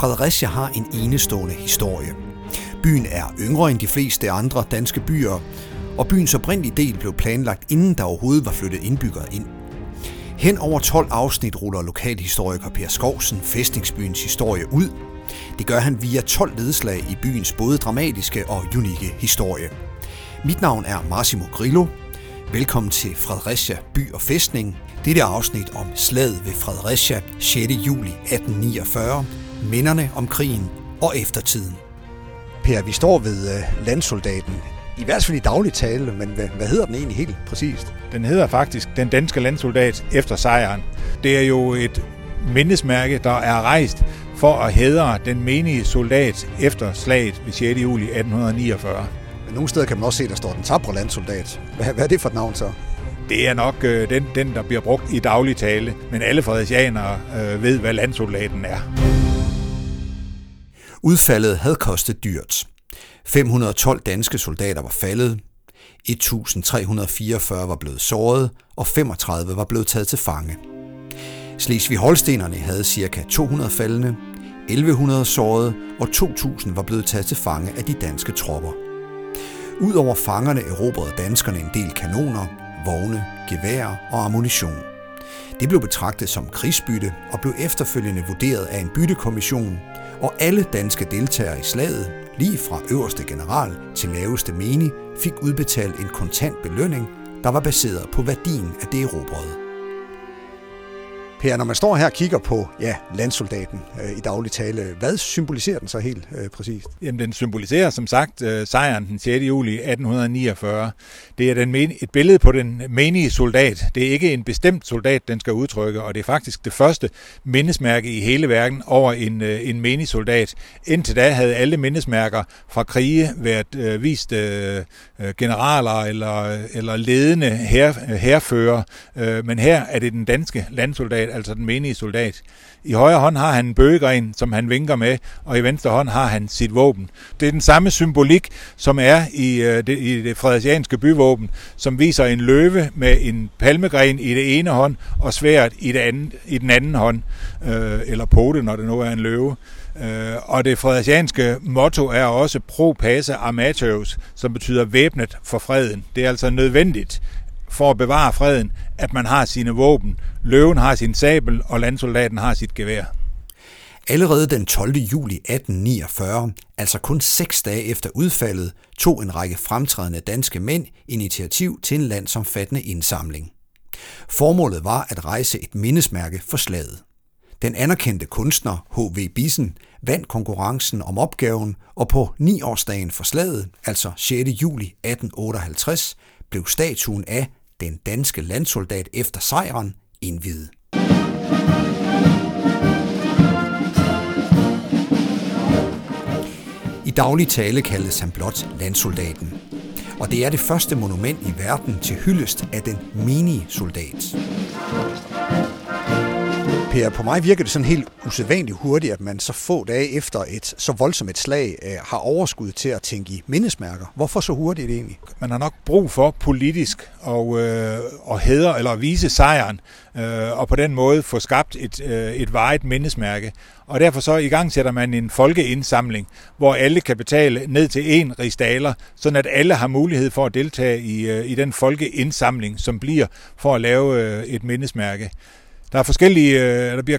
Fredericia har en enestående historie. Byen er yngre end de fleste andre danske byer, og byens oprindelige del blev planlagt, inden der overhovedet var flyttet indbyggere ind. Hen over 12 afsnit ruller lokalhistoriker Per Skovsen fæstningsbyens historie ud. Det gør han via 12 nedslag i byens både dramatiske og unikke historie. Mit navn er Massimo Grillo. Velkommen til Fredericia By og Fæstning. Dette afsnit om slaget ved Fredericia 6. juli 1849, minderne om krigen og eftertiden. Per, vi står ved uh, landsoldaten. I hvert fald i daglig tale, men hvad, hvad hedder den egentlig helt præcist? Den hedder faktisk Den Danske Landsoldat efter sejren. Det er jo et mindesmærke, der er rejst for at hædre den menige soldat efter slaget ved 6. juli 1849. Men nogle steder kan man også se, at der står den tabre landsoldat. Hvad, hvad er det for et navn så? Det er nok øh, den, den, der bliver brugt i daglig tale, men alle frederiциanere øh, ved, hvad landsoldaten er. Udfaldet havde kostet dyrt. 512 danske soldater var faldet, 1344 var blevet såret, og 35 var blevet taget til fange. Slesvig-Holstenerne havde ca. 200 faldende, 1100 sårede og 2000 var blevet taget til fange af de danske tropper. Udover fangerne erobrede danskerne en del kanoner, vogne, geværer og ammunition. Det blev betragtet som krigsbytte og blev efterfølgende vurderet af en byttekommission, og alle danske deltagere i slaget, lige fra øverste general til laveste menig, fik udbetalt en kontant belønning, der var baseret på værdien af det erobrede. Per, når man står her og kigger på ja, landsoldaten øh, i daglig tale, hvad symboliserer den så helt øh, præcist? Jamen, den symboliserer som sagt øh, sejren den 6. juli 1849. Det er den men- et billede på den menige soldat. Det er ikke en bestemt soldat, den skal udtrykke, og det er faktisk det første mindesmærke i hele verden over en, øh, en menig soldat. Indtil da havde alle mindesmærker fra krige været øh, vist øh, øh generaler eller, øh, eller ledende herrefører, øh, herfører, øh, men her er det den danske landsoldat, altså den menige soldat. I højre hånd har han en bøgegren, som han vinker med, og i venstre hånd har han sit våben. Det er den samme symbolik, som er i øh, det, i det fredericianske byvåben, som viser en løve med en palmegren i det ene hånd og sværet i, det anden, i den anden hånd, øh, eller pote, når det nu er en løve. Øh, og det fredericianske motto er også pro pace armateus, som betyder væbnet for freden. Det er altså nødvendigt, for at bevare freden, at man har sine våben. Løven har sin sabel, og landsoldaten har sit gevær. Allerede den 12. juli 1849, altså kun seks dage efter udfaldet, tog en række fremtrædende danske mænd initiativ til en landsomfattende indsamling. Formålet var at rejse et mindesmærke for slaget. Den anerkendte kunstner H.V. Bissen vandt konkurrencen om opgaven, og på 9-årsdagen for slaget, altså 6. juli 1858, blev statuen af den danske landsoldat efter sejren indvide. I daglig tale kaldes han blot landsoldaten. Og det er det første monument i verden til hyldest af den mini-soldat. Per, på mig virker det sådan helt usædvanligt hurtigt, at man så få dage efter et så voldsomt et slag øh, har overskud til at tænke i mindesmærker. Hvorfor så hurtigt egentlig? Man har nok brug for politisk og, øh, og hæder eller vise sejren, øh, og på den måde få skabt et, øh, et vejet mindesmærke. Og derfor så i gang sætter man en folkeindsamling, hvor alle kan betale ned til en rigsdaler, sådan at alle har mulighed for at deltage i, øh, i den folkeindsamling, som bliver for at lave øh, et mindesmærke. Der er forskellige, øh, der bliver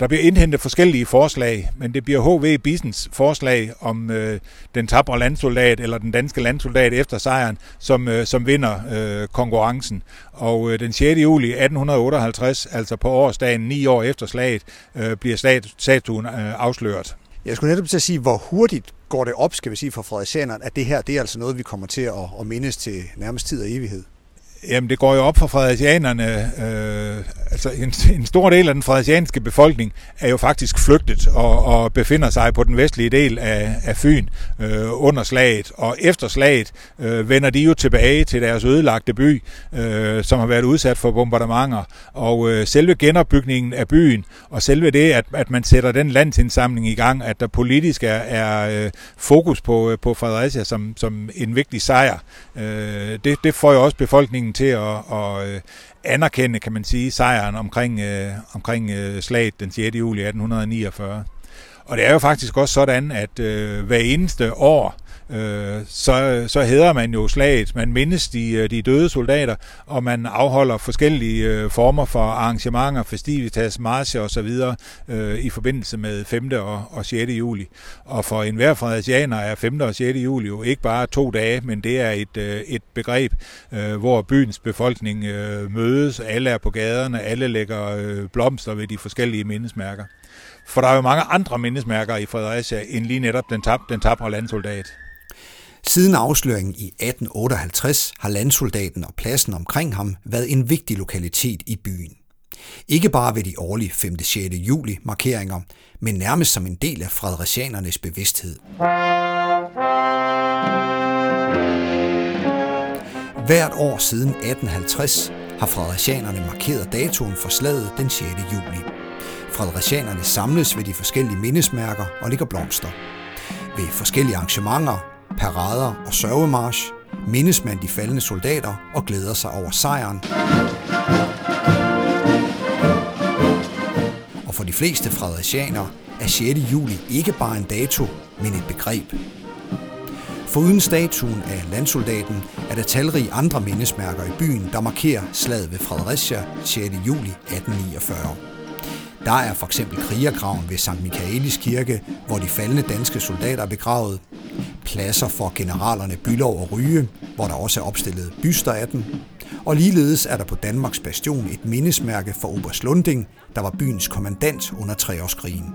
der bliver indhentet forskellige forslag, men det bliver H.V. Bissens forslag om øh, den tabre landsoldat eller den danske landsoldat efter sejren, som, øh, som vinder øh, konkurrencen. Og øh, den 6. juli 1858, altså på årsdagen ni år efter slaget, øh, bliver statuen øh, afsløret. Jeg skulle netop til at sige, hvor hurtigt går det op, skal vi sige, for fredericianerne, at det her det er altså noget, vi kommer til at, at mindes til nærmest tid og evighed. Jamen, det går jo op for fredericianerne. Øh, altså, en, en stor del af den fredericianske befolkning er jo faktisk flygtet og, og befinder sig på den vestlige del af, af Fyn øh, under slaget. Og efter slaget øh, vender de jo tilbage til deres ødelagte by, øh, som har været udsat for bombardementer. Og øh, selve genopbygningen af byen, og selve det, at, at man sætter den landsindsamling i gang, at der politisk er, er øh, fokus på, øh, på Fredericia som, som en vigtig sejr, øh, det, det får jo også befolkningen befolkningen til at, at øh, anerkende, kan man sige, sejren omkring, øh, omkring øh, slaget den 6. juli 1849. Og det er jo faktisk også sådan, at øh, hver eneste år, øh, så, så hedder man jo slaget. Man mindes de, øh, de døde soldater, og man afholder forskellige øh, former for arrangementer, festivitas, marcher osv. Øh, i forbindelse med 5. Og, og 6. juli. Og for enhver frederiциaner er 5. og 6. juli jo ikke bare to dage, men det er et, øh, et begreb, øh, hvor byens befolkning øh, mødes, alle er på gaderne, alle lægger øh, blomster ved de forskellige mindesmærker. For der er jo mange andre mindesmærker i Fredericia, end lige netop den, tab, den tabre landsoldat. Siden afsløringen i 1858 har landsoldaten og pladsen omkring ham været en vigtig lokalitet i byen. Ikke bare ved de årlige 5. 6. juli markeringer, men nærmest som en del af fredericianernes bevidsthed. Hvert år siden 1850 har fredericianerne markeret datoen for slaget den 6. juli. Fredericianerne samles ved de forskellige mindesmærker og ligger blomster. Ved forskellige arrangementer parader og sørgemarsch mindes man de faldende soldater og glæder sig over sejren. Og for de fleste fredericianere er 6. juli ikke bare en dato, men et begreb. Foruden statuen af landsoldaten er der talrige andre mindesmærker i byen, der markerer slaget ved Fredericia 6. juli 1849. Der er for eksempel krigergraven ved St. Michaelis kirke, hvor de faldende danske soldater er begravet. Pladser for generalerne Bylov og Ryge, hvor der også er opstillet byster af dem. Og ligeledes er der på Danmarks Bastion et mindesmærke for Oberst Lunding, der var byens kommandant under treårskrigen.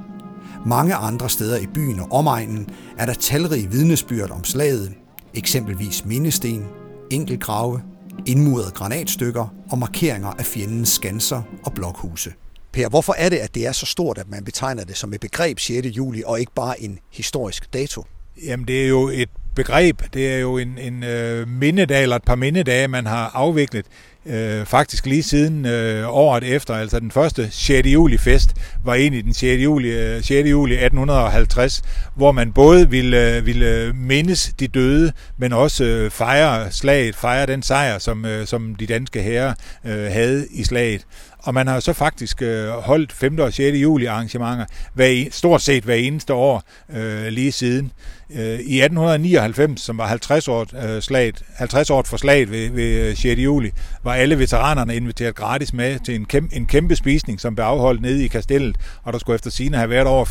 Mange andre steder i byen og omegnen er der talrige vidnesbyrd om slaget, eksempelvis mindesten, enkelgrave, indmurede granatstykker og markeringer af fjendens skanser og blokhuse. Per, hvorfor er det, at det er så stort, at man betegner det som et begreb 6. juli, og ikke bare en historisk dato? Jamen, det er jo et begreb. Det er jo en, en øh, mindedag eller et par mindedage, man har afviklet øh, faktisk lige siden øh, året efter, altså den første 6. juli fest, var egentlig den 6. juli, øh, 6. juli 1850, hvor man både ville, øh, ville mindes de døde, men også øh, fejre slaget, fejre den sejr, som, øh, som de danske herrer øh, havde i slaget. Og man har så faktisk øh, holdt 5. og 6. juli arrangementer hver, stort set hver eneste år øh, lige siden. Øh, I 1899, som var 50 år, øh, slaget, 50 år for slaget ved, ved øh, 6. juli, var alle veteranerne inviteret gratis med til en kæmpe, en kæmpe spisning, som blev afholdt nede i kastellet, og der skulle efter sine have været over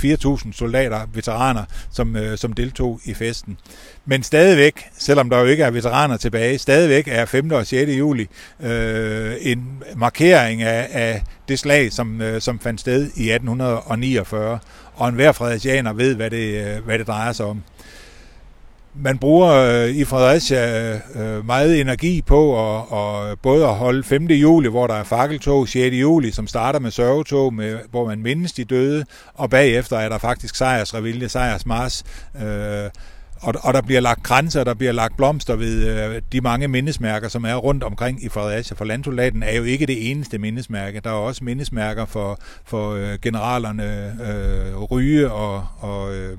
4.000 soldater, veteraner, som, øh, som deltog i festen. Men stadigvæk, selvom der jo ikke er veteraner tilbage, stadigvæk er 5. og 6. juli øh, en markering af, af det slag, som, øh, som fandt sted i 1849. Og enhver frederiциaner ved, hvad det, øh, hvad det drejer sig om. Man bruger øh, i Fredericia øh, øh meget energi på at, og både at holde 5. juli, hvor der er fakkeltog, 6. juli, som starter med sørgetog, med, hvor man mindes de døde, og bagefter er der faktisk sejrsrevilje, sejrsmars, øh, og, og der bliver lagt grænser, der bliver lagt blomster ved øh, de mange mindesmærker, som er rundt omkring i Fredericia. For landsoldaten er jo ikke det eneste mindesmærke. Der er også mindesmærker for, for øh, generalerne øh, Ryge og, og øh,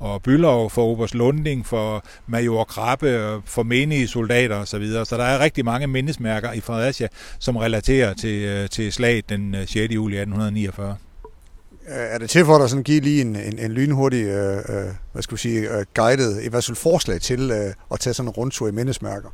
og Bylov, for Oberst Lunding, for Major Krabbe, for menige soldater osv. Så, så der er rigtig mange mindesmærker i Fredericia, som relaterer til, øh, til slaget den øh, 6. Juli 1849. Øh, er det til for dig sådan give lige en, en, en lynhurtig, øh, øh, hvad skal vi sige, øh, guided, i hvert fald forslag til øh, at tage sådan en rundtur i mindesmærker?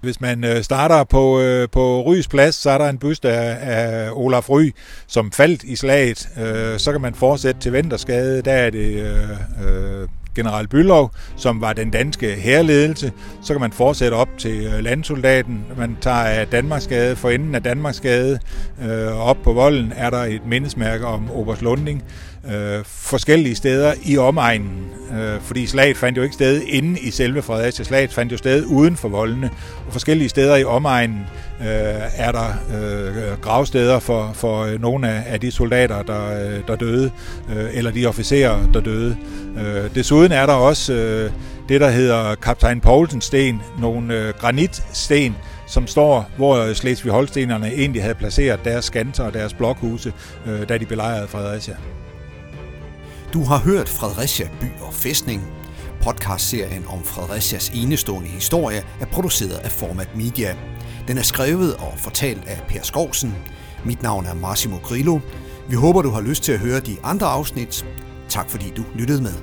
Hvis man øh, starter på, øh, på Rys plads, så er der en byste af, af Olaf Ry, som faldt i slaget. Øh, så kan man fortsætte til Ventersgade. Der er det øh, øh general Bylov, som var den danske hærledelse. Så kan man fortsætte op til øh, landsoldaten. Man tager Danmarksgade. For enden af Danmarksgade øh, op på volden er der et mindesmærke om Oberst Lunding øh, forskellige steder i omegnen. Øh, fordi slaget fandt jo ikke sted inde i selve Fredericia. Slaget fandt jo sted uden for voldene. Og forskellige steder i omegnen øh, er der øh, gravsteder for, for øh, nogle af, af de soldater, der, øh, der døde, øh, eller de officerer, der døde. Øh, desuden er der også øh, det, der hedder kaptajn Poulsens sten, nogle øh, granitsten, som står, hvor øh, Slesvig-Holstenerne egentlig havde placeret deres skanser og deres blokhuse, øh, da de belejrede Fredericia. Du har hørt Fredericia By og Fæstning. Podcastserien om Fredericias enestående historie er produceret af Format Media. Den er skrevet og fortalt af Per Skovsen. Mit navn er Massimo Grillo. Vi håber, du har lyst til at høre de andre afsnit. Tak fordi du lyttede med.